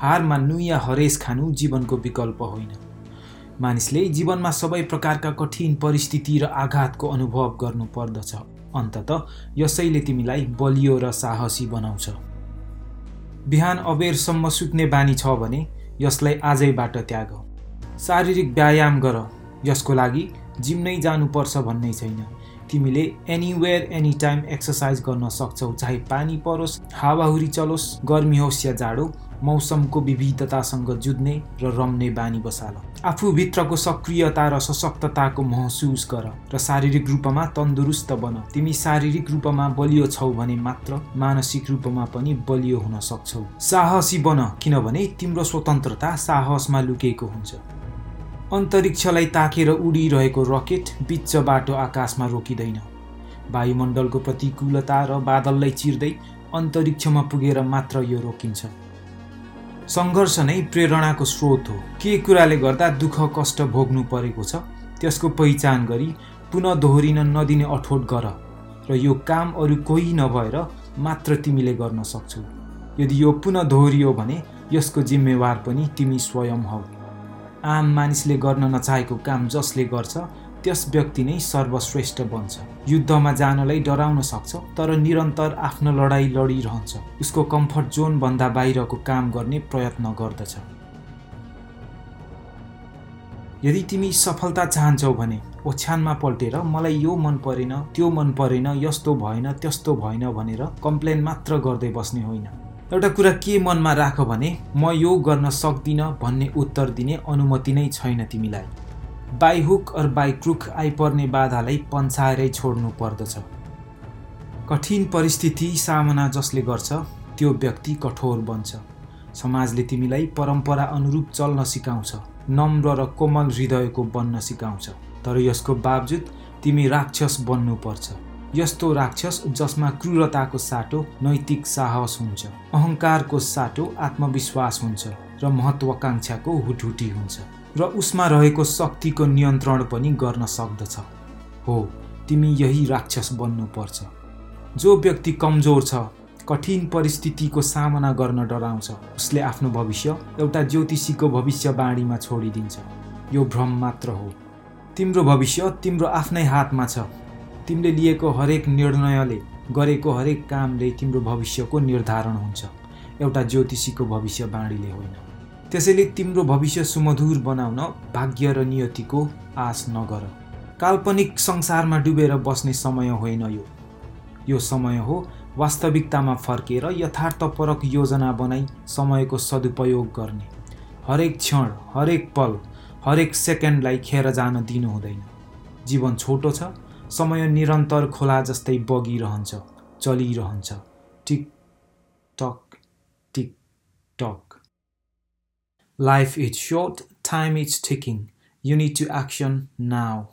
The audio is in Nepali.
हार मान्नु या हरेस खानु जीवनको विकल्प होइन। मानिसले जीवनमा सबै प्रकारका कठिन परिस्थिति र आघातको अनुभव गर्नु पर्दछ। अन्तत यसैले तिमीलाई बलियो र साहसी बनाउँछ। बिहान अबेरसम्म सुत्ने बानी छ भने यसलाई आजैबाट त्याग। शारीरिक व्यायाम गर। यसको लागि जिम नै जानुपर्छ भन्ने छैन। तिमीले एनिवेयर एनी टाइम एक्सर्साइज गर्न सक्छौ। चाहे पानी परोस् हावाहुरी चलोस् गर्मी होस् या जाडो मौसमको विविधतासँग जुझ्ने र रम्ने बानी बसाल। आफूभित्रको सक्रियता र सशक्तताको महसुस गर र शारीरिक रूपमा तन्दुरुस्त बन। तिमी शारीरिक रूपमा बलियो छौ भने मात्र मानसिक रूपमा पनि बलियो हुन सक्छौ। साहसी बन किनभने तिम्रो स्वतन्त्रता साहसमा लुकेको हुन्छ। अन्तरिक्षलाई ताकेर उडिरहेको रकेट बिच बाटो आकाशमा रोकिँदैन। वायुमण्डलको प्रतिकूलता र बादललाई चिर्दै अन्तरिक्षमा पुगेर मात्र यो रोकिन्छ। सङ्घर्ष नै प्रेरणाको स्रोत हो। के कुराले गर्दा दुःख कष्ट भोग्नु परेको छ? त्यसको पहिचान गरी पुनः दोहोरिन नदिने अठोट गर र यो काम अरू कोही नभएर मात्र तिमीले गर्न सक्छौ। यदि यो पुनः दोहोरियो भने यसको जिम्मेवार पनि तिमी स्वयं हौ। आम मानिसले गर्न नचाहेको काम जसले गर्छ त्यस व्यक्ति नै सर्वश्रेष्ठ बन्छ। युद्धमा जानलाई डराउन सक्छ तर निरन्तर आफ्नो लडाइँ लडिरहन्छ। उसको कम्फर्ट जोनभन्दा बाहिरको काम गर्ने प्रयत्न गर्दछ। यदि तिमी सफलता चाहन्छौ भने ओछ्यानमा पल्टेर मलाई यो मन परेन त्यो मन परेन यस्तो भएन त्यस्तो भएन भनेर कम्प्लेन मात्र गर्दै बस्ने होइन। एउटा कुरा के मनमा राख भने म यो गर्न सक्दिनँ भन्ने उत्तर दिने अनुमति नै छैन तिमीलाई। By hook or by crook आइपर्ने बाधालाई पन्साएरै छोड्नु पर्दछ। कठिन परिस्थिति सामना जसले गर्छ त्यो व्यक्ति कठोर बन्छ। समाजले तिमीलाई परम्परा अनुरूप चल्न सिकाउँछ नम्र र कोमल हृदयको बन्न सिकाउँछ। तर यसको बावजुद तिमी राक्षस बन्नुपर्छ यस्तो राक्षस जसमा क्रूरताको साटो नैतिक साहस हुन्छ। अहङ्कारको साटो आत्मविश्वास हुन्छ र महत्वाकांक्षाको हुटहुटी हुन्छ। र उसमा रहेको शक्तिको नियन्त्रण पनि गर्न सक्दछ। हो तिमी यही राक्षस बन्नुपर्छ। जो व्यक्ति कमजोर छ कठिन परिस्थितिको सामना गर्न डराउँछ उसले आफ्नो भविष्य एउटा ज्योतिषीको भविष्यवाणीमा छोडिदिन्छ। यो भ्रम मात्र हो। तिम्रो भविष्य तिम्रो आफ्नै हातमा छ। तिमीले लिएको हरेक निर्णयले गरेको हरेक कामले तिम्रो भविष्यको निर्धारण हुन्छ। एउटा ज्योतिषीको भविष्यवाणीले होइन। त्यसैले तिम्रो भविष्य सुमधुर बनाउन भाग्य र नियतिको आश नगर। काल्पनिक संसारमा डुबेर बस्ने समय होइन यो। यो समय हो वास्तविकतामा फर्केर यथार्थपरक योजना बनाई समयको सदुपयोग गर्ने। हरेक क्षण हरेक पल हरेक सेकेन्डलाई खेर जान दिनु हुँदैन। जीवन छोटो छ समय निरन्तर खोला जस्तै बगिरहन्छ चलिरहन्छ। Tick tock tick tock. Life is short, time is ticking. You need to action now.